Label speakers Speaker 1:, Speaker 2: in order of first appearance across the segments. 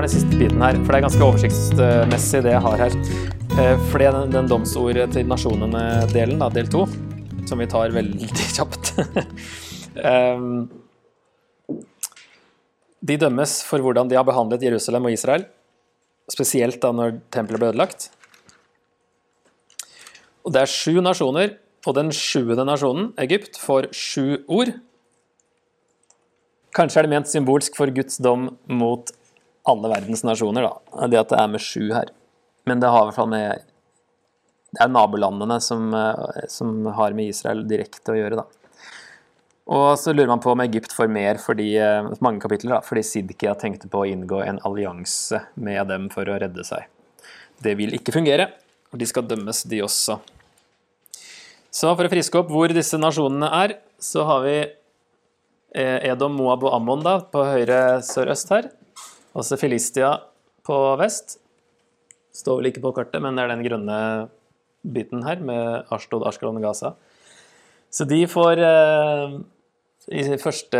Speaker 1: tar den siste biten her, for det er ganske oversiktsmessig det jeg har her. Eh, For det er den, domsordet til nasjonene-delen, del to, som vi tar veldig kjapt. Ehm, De dømmes for hvordan de har behandlet Jerusalem og Israel, spesielt da når tempelet ble ødelagt. Og det er sju nasjoner, og den sjuende nasjonen, Egypt, får sju ord. Kanskje er det ment symbolsk for Guds dom mot alle verdens nasjoner, da. Det at det er med sju her. Men det har i hvert fall med Det er nabolandene som, eh, som har med Israel direkte å gjøre, da. Og så lurer man på om Egypt får mer fordi, eh, mange kapitler, da, fordi Sidkia tenkte på å inngå en allianse med dem for å redde seg. Det vil ikke fungere, og de skal dømmes, de også. Så for å friske opp hvor disse nasjonene er, så har vi eh, Edom, Moab og Ammon da, på høyre sørøst her. Også Filistia på vest. Står vel ikke på kartet, men det er den grønne biten her med Ashtod, Ashkelon og Gaza. Så de får eh, i første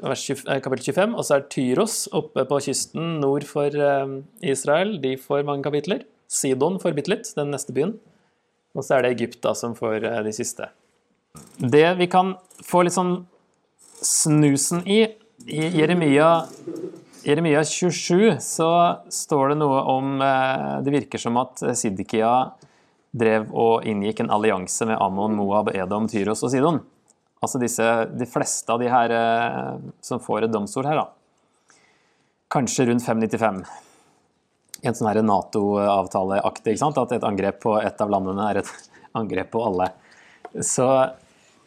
Speaker 1: vers 20, eh, kapittel 25, og så er Tyros oppe på kysten nord for eh, Israel. De får mange kapitler. Sidon får bitte litt, den neste byen. Og så er det Egypt da, som får eh, de siste. Det vi kan få litt sånn snusen i, i Jeremia, Jeremia 27, så står det noe om eh, Det virker som at Sidikia drev og inngikk en allianse med Ammon, Moab, Edom, Tyros og Sidon. Altså disse, de fleste av de her eh, som får et domstol her, da. Kanskje rundt 595. En sånn Nato-avtaleaktig, ikke sant? At et angrep på et av landene er et angrep på alle. Så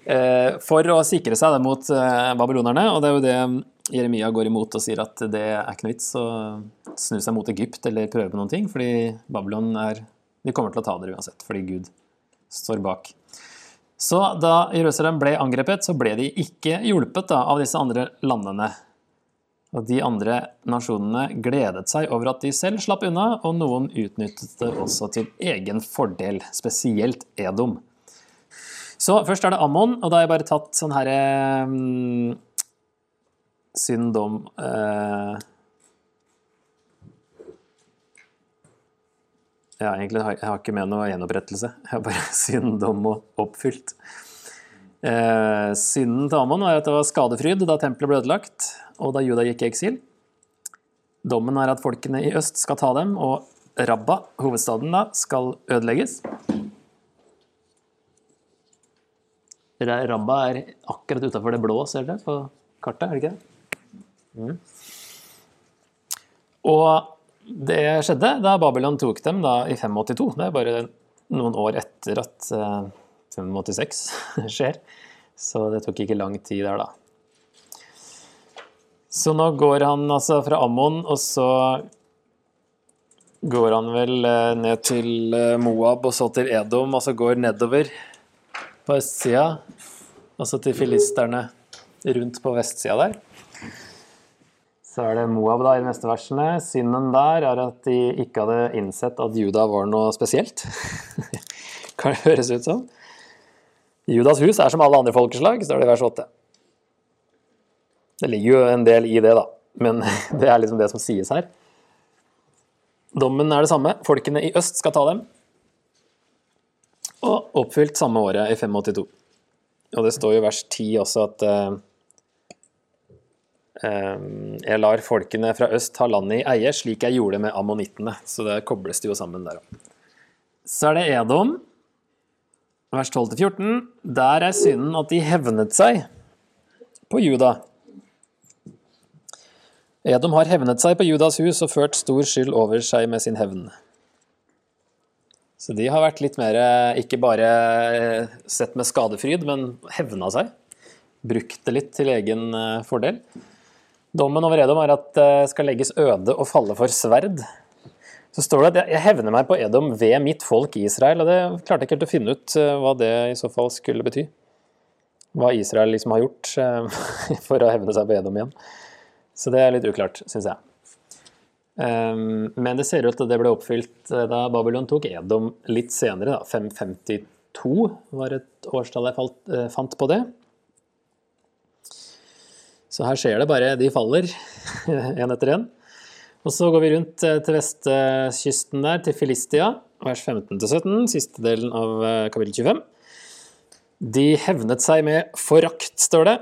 Speaker 1: eh, for å sikre seg det mot eh, babylonerne, og det er jo det Jeremia går imot og sier at det er ikke noe vits å snu seg mot Egypt eller prøve på noen ting, fordi Babylon er De kommer til å ta dere uansett, fordi Gud står bak. Så da Jerusalem ble angrepet, så ble de ikke hjulpet da, av disse andre landene. Og de andre nasjonene gledet seg over at de selv slapp unna, og noen utnyttet det også til egen fordel, spesielt Edom. Så først er det Ammon, og da har jeg bare tatt sånn herre um, synd, dom eh, Ja, egentlig har jeg ikke med noe gjenopprettelse. Jeg har bare synd, dom og oppfylt. Eh, synden til Ammon var at det var skadefryd da tempelet ble ødelagt, og da Juda gikk i eksil. Dommen er at folkene i øst skal ta dem, og Rabba, hovedstaden, da, skal ødelegges. Rabba er akkurat utafor det blå, ser dere på kartet, er det ikke det? Mm. Og det skjedde da Babylon tok dem da i 582. Det er bare noen år etter at eh, 586 skjer. Så det tok ikke lang tid der, da. Så nå går han altså fra Ammon, og så går han vel eh, ned til eh, Moab, og så til Edom, og så går nedover på østsida, og så til filisterne rundt på vestsida der. Så er det Moab da i de neste versene. Synden der er at de ikke hadde innsett at Juda var noe spesielt. kan det høres ut som. Judas hus er som alle andre folkeslag, står det i vers 8. Det ligger jo en del i det, da, men det er liksom det som sies her. Dommen er det samme. Folkene i øst skal ta dem. Og oppfylt samme året, i 582. Og det står jo i vers 10 også at eh, jeg lar folkene fra øst ha landet i eie, slik jeg gjorde med ammonittene. Så det kobles det jo sammen der òg. Så er det Edom, vers 12-14. Der er synden at de hevnet seg på Juda. Edom har hevnet seg på Judas hus og ført stor skyld over seg med sin hevn. Så de har vært litt mer ikke bare sett med skadefryd, men hevna seg. Brukt det litt til egen eh, fordel. Dommen over Edom er at det skal legges øde og falle for sverd. Så står det at jeg hevner meg på Edom ved mitt folk Israel. Og det klarte jeg ikke helt å finne ut eh, hva det i så fall skulle bety. Hva Israel liksom har gjort eh, for å hevne seg på Edom igjen. Så det er litt uklart, syns jeg. Ehm, men det ser ut til at det ble oppfylt eh, da Babylon tok Edom litt senere. Da. 552 var et årstall jeg fant på det. Så her skjer det bare de faller, én etter én. Og så går vi rundt eh, til vestkysten der, til Filistia, vers 15-17, siste delen av eh, kapittel 25. De hevnet seg med forakt, står det,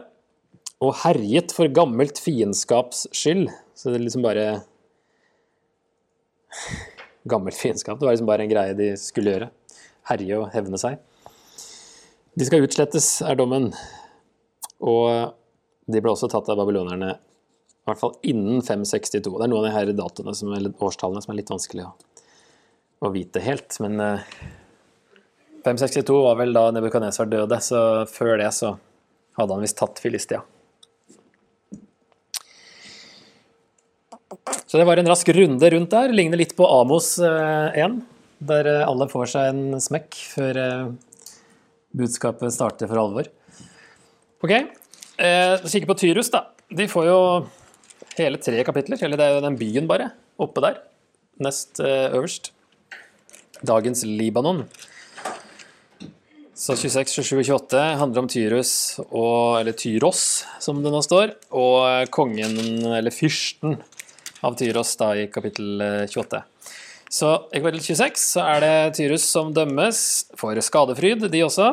Speaker 1: og herjet for gammelt fiendskaps skyld. Så det er liksom bare Gammelt fiendskap. Det var liksom bare en greie de skulle gjøre. Herje og hevne seg. De skal utslettes, er dommen. Og de ble også tatt av babylonerne i hvert fall innen 562. Det er noen av de her datoene som, eller årstallene som er litt vanskelig å, å vite helt. Men eh, 562 var vel da Nebukadnesar døde, så før det så hadde han visst tatt Filistia. Så det var en rask runde rundt der. Ligner litt på Amos eh, 1, der eh, alle får seg en smekk før eh, budskapet starter for alvor. Ok, eh, kikker på Tyrus, da. De får jo hele tre kapitler. Eller det er jo den byen, bare. Oppe der. Nest eh, øverst. Dagens Libanon. Så 26, 27, 28 handler om Tyrus, og, eller Tyros, som det nå står, og kongen, eller fyrsten, av Tyros da i kapittel 28. Eh, så i kapittel 26 så er det Tyrus som dømmes for skadefryd, de også.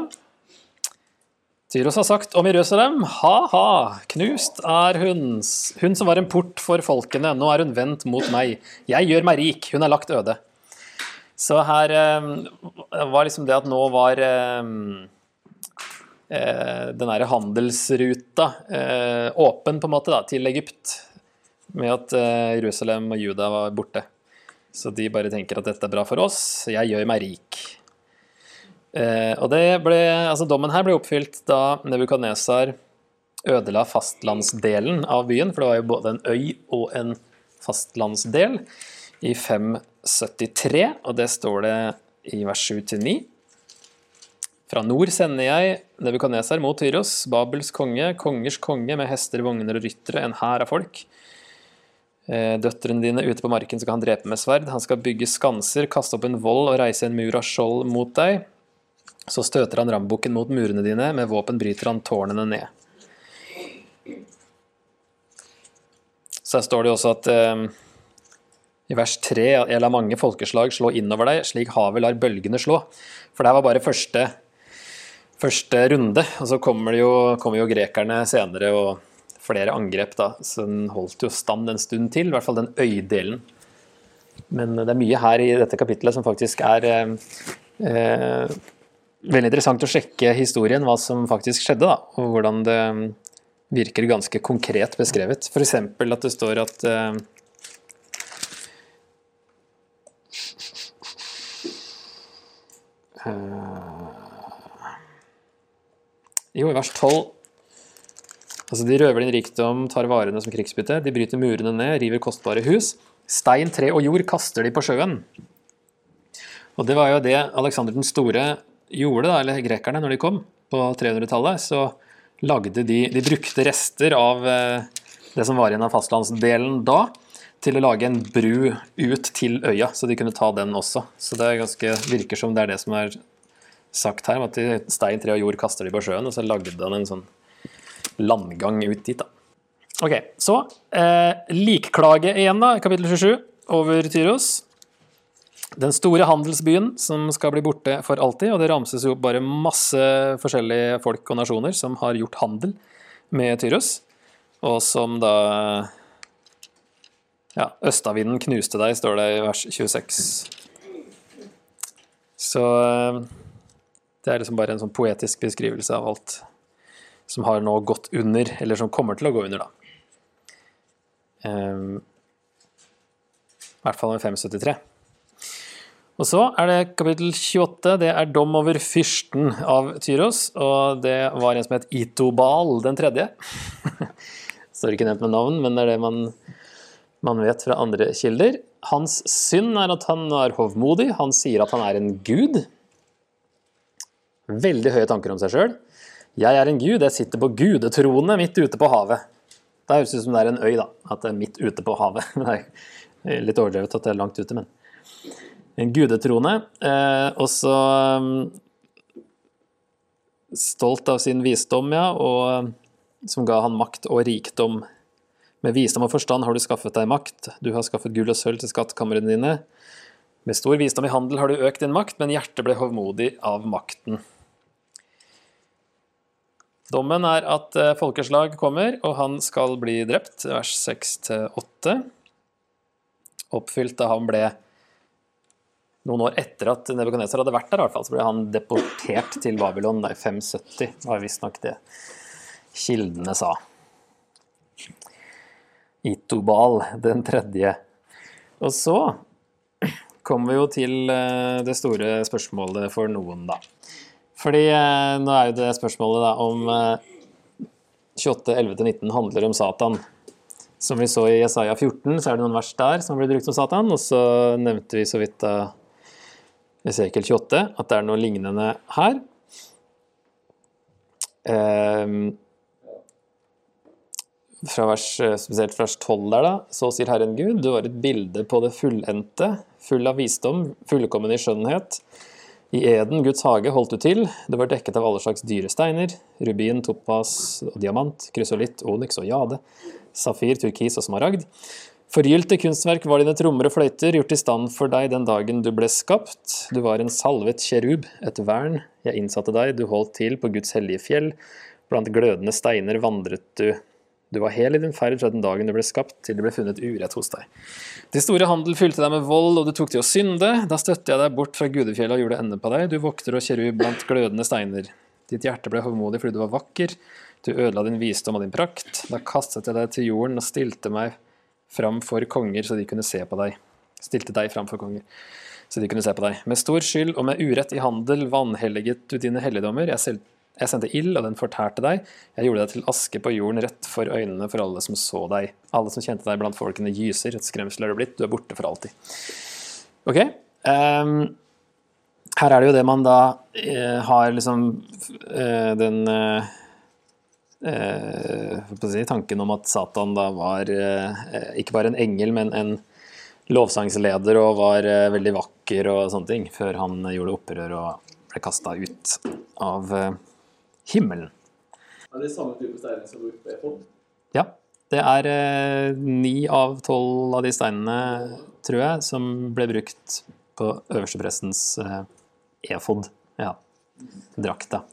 Speaker 1: Tyros har sagt om Jerusalem, ha-ha, knust er hun, hun som var en port for folkene, nå er hun vendt mot meg. Jeg gjør meg rik, hun er lagt øde. Så her eh, var liksom det at nå var eh, eh den derre handelsruta eh, åpen på en måte da, til Egypt, med at eh, Jerusalem og Juda var borte. Så de bare tenker at dette er bra for oss, jeg gjør meg rik. Eh, og ble, altså Dommen her ble oppfylt da Nebukadnesar ødela fastlandsdelen av byen, for det var jo både en øy og en fastlandsdel, i 573, og det står det i vers 7-9. Fra nord sender jeg Nebukadnesar mot Tyros, Babels konge, kongers konge med hester, vogner og ryttere, en hær av folk. Eh, døtrene dine ute på marken skal han drepe med sverd. Han skal bygge skanser, kaste opp en vold og reise en mur av skjold mot deg. Så støter han rambukken mot murene dine, med våpen bryter han tårnene ned. Så her står det også at eh, i vers 3 jeg lar mange folkeslag slå innover deg, slik havet lar bølgene slå. For det her var bare første, første runde, og så kommer, jo, kommer jo grekerne senere og flere angrep, da. Så den holdt jo stand en stund til, i hvert fall den øydelen. Men det er mye her i dette kapitlet som faktisk er eh, eh veldig interessant å sjekke historien, hva som faktisk skjedde, da, og hvordan det virker ganske konkret beskrevet. F.eks. at det står at uh, Jo, i vers 12 Altså, De røver din rikdom, tar varene som krigsbytte, de bryter murene ned, river kostbare hus. Stein, tre og jord kaster de på sjøen. Og Det var jo det Aleksander den store gjorde, da, eller grekerne, når de kom på 300-tallet, så lagde de De brukte rester av eh, det som var igjen av fastlandsdelen da, til å lage en bru ut til øya, så de kunne ta den også. Så det ganske, virker som det er det som er sagt her, at de stein, tre og jord kaster de på sjøen, og så lagde han en sånn landgang ut dit. da. Ok, Så eh, likklage igjen, da, kapittel 27, over Tyros den store handelsbyen som skal bli borte for alltid. Og det ramses jo bare masse forskjellige folk og nasjoner som har gjort handel med Tyros, og som da Ja, østavinden knuste deg, står det i vers 26. Så det er liksom bare en sånn poetisk beskrivelse av alt som har nå gått under, eller som kommer til å gå under, da. Um, I hvert fall med 573. Og så er det kapittel 28. Det er dom over fyrsten av Tyros. Og det var en som het Itobal den tredje. Står ikke nevnt med navn, men det er det man, man vet fra andre kilder. Hans synd er at han er hovmodig. Han sier at han er en gud. Veldig høye tanker om seg sjøl. Jeg er en gud, jeg sitter på gudetroene midt ute på havet. Det høres ut som det er en øy, da. At det er midt ute på havet. det er litt overdrevet at det er langt ute, men en gudetrone. Eh, og så mm, Stolt av sin visdom, ja, og som ga han makt og rikdom. Med visdom og forstand har du skaffet deg makt, du har skaffet gull og sølv til skattkamrene dine. Med stor visdom i handel har du økt din makt, men hjertet ble hovmodig av makten. Dommen er at eh, folkeslag kommer, og han skal bli drept, vers 6-8. Oppfylt da han ble noen år etter at Nebukadnesar hadde vært der, i hvert fall, så ble han deportert til Babylon i 570, var visstnok det kildene sa. Itobal den tredje. Og så kommer vi jo til eh, det store spørsmålet for noen, da. Fordi eh, nå er jo det spørsmålet da om eh, 28, 11-19 handler om Satan. Som vi så i Jesaja 14, så er det noen vers der som blir brukt om Satan. Og så nevnte vi så vidt da Esekiel 28 at det er noe lignende her. Eh, fra vers, spesielt vers 12 der, da. Så sier Herren Gud, du var et bilde på det fullendte, full av visdom, fullkommen i skjønnhet. I eden, Guds hage, holdt du til. Det var dekket av alle slags dyre steiner. Rubin, topas og diamant, krysolitt, onyx og jade. Safir, turkis og smaragd. Forgylte kunstverk var dine trommer og fløyter, gjort i stand for deg den dagen du ble skapt. Du var en salvet kjerub, et vern. Jeg innsatte deg, du holdt til på Guds hellige fjell. Blant glødende steiner vandret du. Du var hel i din ferd fra den dagen du ble skapt, til det ble funnet urett hos deg. De store handel fylte deg med vold, og du tok til å synde. Da støtte jeg deg bort fra gudefjellet og gjorde ende på deg. Du vokter og kjerub blant glødende steiner. Ditt hjerte ble hovmodig fordi du var vakker. Du ødela din visdom og din prakt. Da kastet jeg deg til jorden og stilte meg fram for konger så de kunne se på deg. Stilte deg fram for konger så de kunne se på deg. Med stor skyld og med urett i handel vanhelliget du dine helligdommer. Jeg jeg sendte ild, og den fortærte deg. Jeg gjorde deg til aske på jorden rett for øynene for alle som så deg. Alle som kjente deg blant folkene gyser. Et skremsel er du blitt. Du er borte for alltid. Ok. Um, her er det jo det man da uh, har liksom uh, den uh, si, tanken om at Satan da var ikke bare en engel, men en lovsangsleder og var veldig vakker og sånne ting, før han gjorde opprør og ble kasta ut av himmelen.
Speaker 2: Er det samme type steiner som brukt på efod?
Speaker 1: Ja. Det er eh, ni av tolv av de steinene, tror jeg, som ble brukt på øversteprestens eh, efod. Ja. Drakta.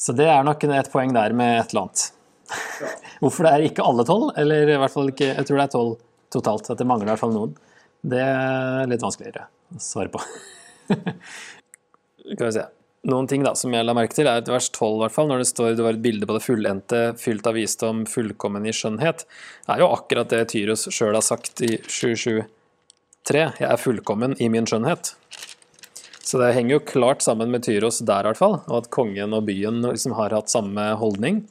Speaker 1: Så det er nok et poeng der med et eller annet. Ja. Hvorfor det er ikke alle tolv, eller i hvert fall ikke Jeg tror det er tolv totalt, at det mangler i hvert fall noen. Det er litt vanskeligere å svare på. Skal vi se. Noen ting da, som jeg la merke til, er et vers 12, hvert fall, når det står det var et bilde på det fullendte, fylt av visdom, fullkommen i skjønnhet. Det er jo akkurat det Tyros sjøl har sagt i 773. Jeg er fullkommen i min skjønnhet. Så det henger jo klart sammen med Tyros der, i hvert fall, og at kongen og byen liksom har hatt samme holdning.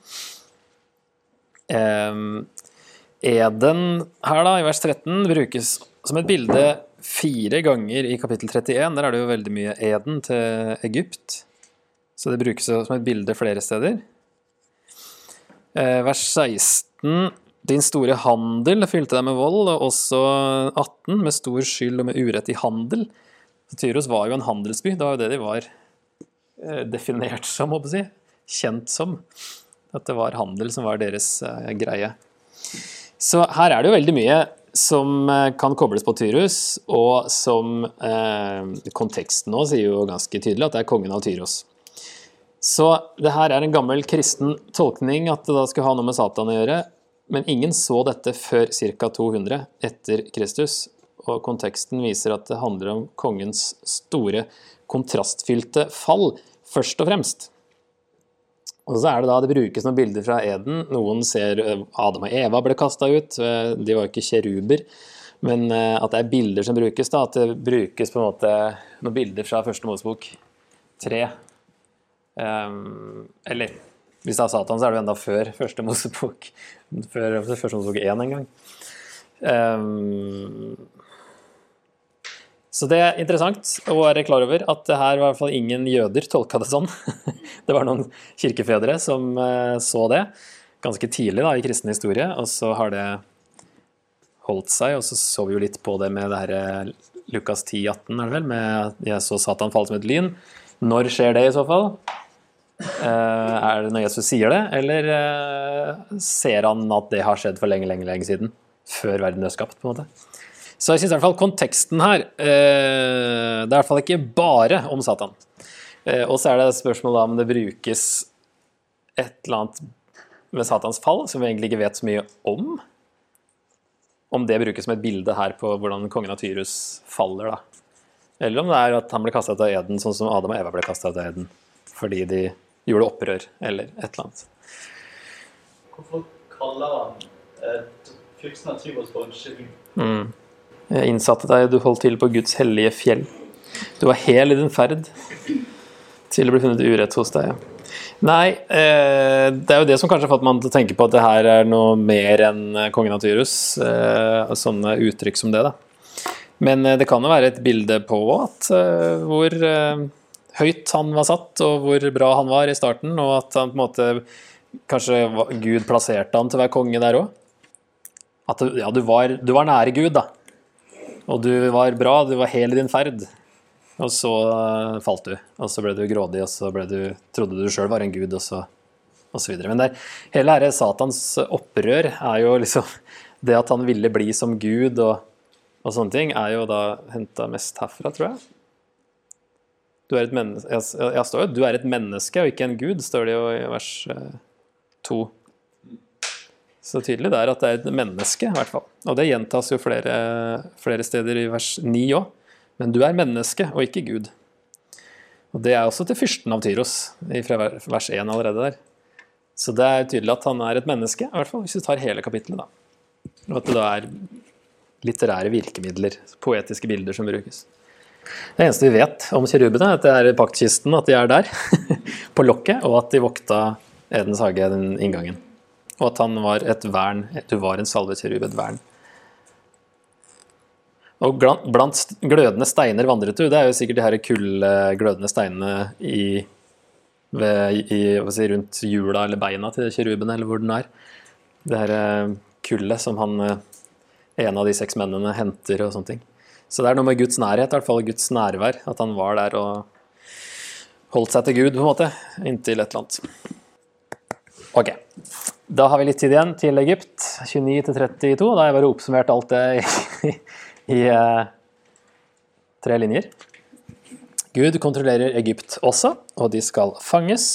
Speaker 1: Eden her, da, i vers 13, brukes som et bilde fire ganger i kapittel 31. Der er det jo veldig mye eden til Egypt. Så det brukes som et bilde flere steder. Eh, vers 16. Din store handel fylte deg med vold, og også 18. Med stor skyld og med urett i handel. Så Tyros var jo en handelsby. Det var jo det de var eh, definert som, håper jeg. Kjent som. At det var handel som var deres eh, greie. Så her er det jo veldig mye som eh, kan kobles på Tyrus, og som eh, konteksten nå sier jo ganske tydelig at det er kongen av Tyros. Så det her er en gammel kristen tolkning at det da skulle ha noe med Satan å gjøre, men ingen så dette før ca. 200 etter Kristus, og konteksten viser at det handler om kongens store, kontrastfylte fall, først og fremst. Og så er det da det brukes noen bilder fra Eden. Noen ser eh, Adam og Eva ble kasta ut. Eh, de var ikke kjeruber. Men eh, at det er bilder som brukes, da. At det brukes på en måte noen bilder fra første Mosebok tre. Um, eller hvis det er Satan, så er det jo enda før første Mosebok. Før første Mosebok én en gang. Um, så det er interessant å være klar over at det her var i hvert fall ingen jøder tolka det sånn. Det var noen kirkefedre som eh, så det ganske tidlig da, i kristen historie, og så har det holdt seg. Og så så vi jo litt på det med det her eh, Lukas 10, 18, er det vel, med 'jeg så Satan falle som et lyn'. Når skjer det i så fall? Eh, er det når Jesus sier det, eller ser han at det har skjedd for lenge, lenge, lenge siden? Før verden ble skapt, på en måte. Så jeg syns i hvert fall konteksten her eh, Det er i hvert fall ikke bare om Satan. Eh, og så er det spørsmålet om det brukes et eller annet med Satans fall som vi egentlig ikke vet så mye om. Om det brukes som et bilde her på hvordan kongen av Tyrus faller, da. Eller om det er at han ble kasta ut av eden sånn som Adam og Eva ble kasta ut av eden fordi de gjorde opprør, eller et eller annet.
Speaker 2: Hvorfor kaller han eh, fyrsten av Tyrus for en skyld?
Speaker 1: Mm. Innsatte deg, du holdt til på Guds hellige fjell. Du var hel i din ferd til det ble funnet urett hos deg. Nei, eh, det er jo det som kanskje har fått man til å tenke på at det her er noe mer enn eh, kongen av Tyrus. Eh, sånne uttrykk som det, da. Men det kan jo være et bilde på at hvor høyt han var satt, og hvor bra han var i starten, og at han på en måte Kanskje Gud plasserte han til å være konge der òg? At ja, du var, du var nære Gud, da. Og du var bra, du var hel i din ferd. Og så eh, falt du, og så ble du grådig, og så du, trodde du sjøl var en gud, og så, og så videre. Men det, er- hele dette Satans opprør er jo liksom Det at han ville bli som Gud og, og sånne ting, er jo da henta mest herfra, tror jeg. Du er jeg, jeg jo, du er et menneske og ikke en gud, står det jo i vers eh, to. Så tydelig det er at det er et menneske, i hvert fall. Og det gjentas jo flere, flere steder i vers 9 òg. Men du er menneske og ikke Gud. Og det er også til fyrsten av Tyros, fra vers 1 allerede der. Så det er tydelig at han er et menneske, i hvert fall hvis du tar hele kapittelet. da. Og at det da er litterære virkemidler, poetiske bilder, som brukes. Det eneste vi vet om kirubene, er at det er paktkisten, at de er der, på lokket, og at de vokta Edens hage, den inngangen. Og at han var et vern, du var en salvet kjerub, et vern. Og blant glødende steiner vandret du, det er jo sikkert de her kullglødende steinene i, ved, i, si, rundt hjula eller beina til kjeruben, eller hvor den er. Det her eh, kullet som han, eh, en av de seks mennene henter og sånne ting. Så det er noe med Guds nærhet, i hvert fall Guds nærvær, at han var der og holdt seg til Gud, på en måte, inntil et eller annet. Ok, da har vi litt tid igjen til Egypt, 29 til 32. Da har jeg bare oppsummert alt det i, i eh, tre linjer. Gud kontrollerer Egypt også, og de skal fanges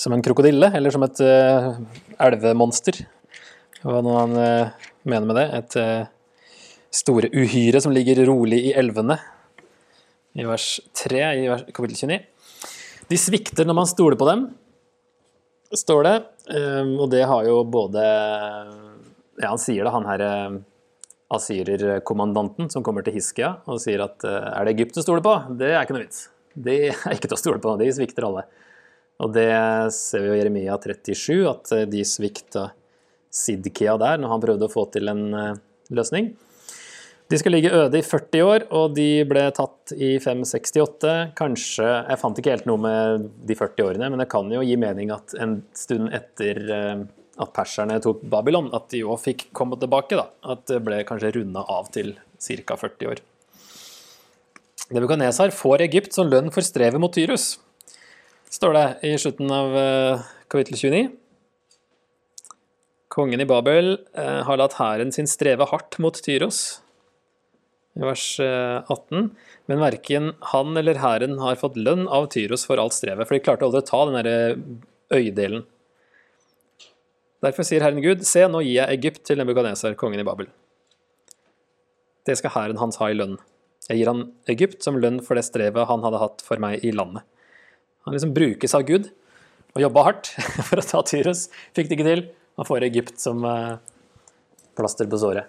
Speaker 1: som en krokodille, eller som et eh, elvemonster. Hva nå han eh, mener med det. Et eh, store uhyre som ligger rolig i elvene. I vers 3 i kapittel 29. De svikter når man stoler på dem, står det. Um, og det har jo både Ja, han sier det, han her eh, asyrerkommandanten som kommer til Hiskia og sier at eh, er det Egypt du stoler på? Det er ikke noe vits. Det er ikke til å stole på, de svikter alle. Og det ser vi jo i Jeremia 37, at eh, de svikta Sidkia der når han prøvde å få til en løsning. De skal ligge øde i 40 år, og de ble tatt i 568. Kanskje Jeg fant ikke helt noe med de 40 årene, men det kan jo gi mening at en stund etter eh, at perserne tok Babylon, at de òg fikk komme tilbake. da. At det ble kanskje runda av til ca. 40 år. Nebukadnesar får Egypt som lønn for strevet mot Tyrus, står det i slutten av eh, kapittel 29. Kongen i Babel eh, har latt hæren sin streve hardt mot Tyros, vers eh, 18. Men verken han eller hæren har fått lønn av Tyros for alt strevet, for de klarte aldri å ta den derre øydelen. Derfor sier Herren Gud, se, nå gir jeg Egypt til Nebukadnesar, kongen i Babel. Det skal hæren hans ha i lønn. Jeg gir han Egypt som lønn for det strevet han hadde hatt for meg i landet. Han liksom brukes av Gud og jobba hardt for å ta Tyros. Fikk det ikke til. Han får Egypt som eh, plaster på såret.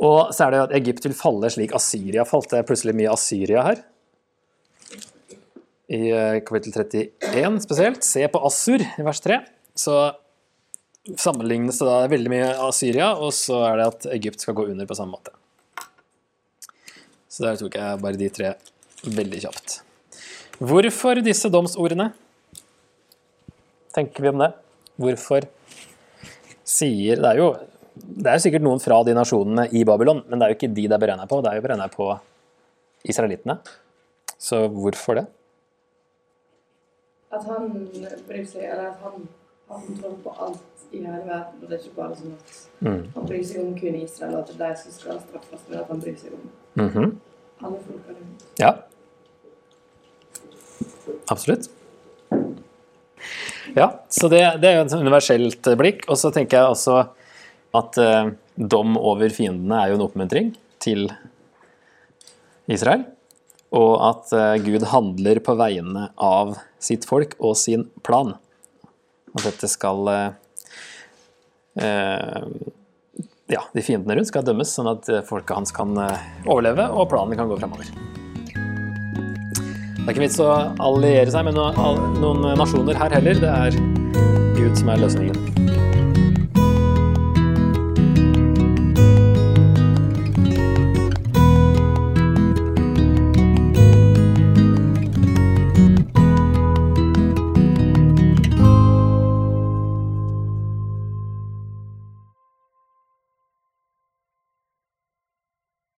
Speaker 1: Og så er det at Egypt vil falle slik Asyria falt. Det er plutselig mye Asyria her. I eh, kapittel 31 spesielt. Se på Assur i vers 3. Så sammenlignes det da veldig mye Asyria, og så er det at Egypt skal gå under på samme måte. Så der tok jeg bare de tre veldig kjapt. Hvorfor disse domsordene? Tenker vi om det? Hvorfor sier Det er jo det er sikkert noen fra de nasjonene i Babylon, men det er jo ikke de det er beregna på. Det er jo beregna på israelittene. Så hvorfor det?
Speaker 3: at han bryr seg, eller at han har kontroll på alt i hele verden. Og det er ikke bare sånn at
Speaker 1: Mm.
Speaker 3: han bryr seg om kun Israel, og at det er de som skal straffes, men at han bryr seg om
Speaker 1: Mhm.
Speaker 3: alle folka rundt.
Speaker 1: Ja. Absolutt. Ja, så det, det er jo et universelt blikk. Og så tenker jeg også at eh, dom over fiendene er jo en oppmuntring til Israel. Og at eh, Gud handler på vegne av sitt folk og sin plan. At dette skal eh, eh, Ja, de fiendene rundt skal dømmes, sånn at eh, folket hans kan eh, overleve, og planen kan gå fremover. Det er ikke vits å alliere seg med noen, nasjoner her heller. Det er Gud som er løsningen.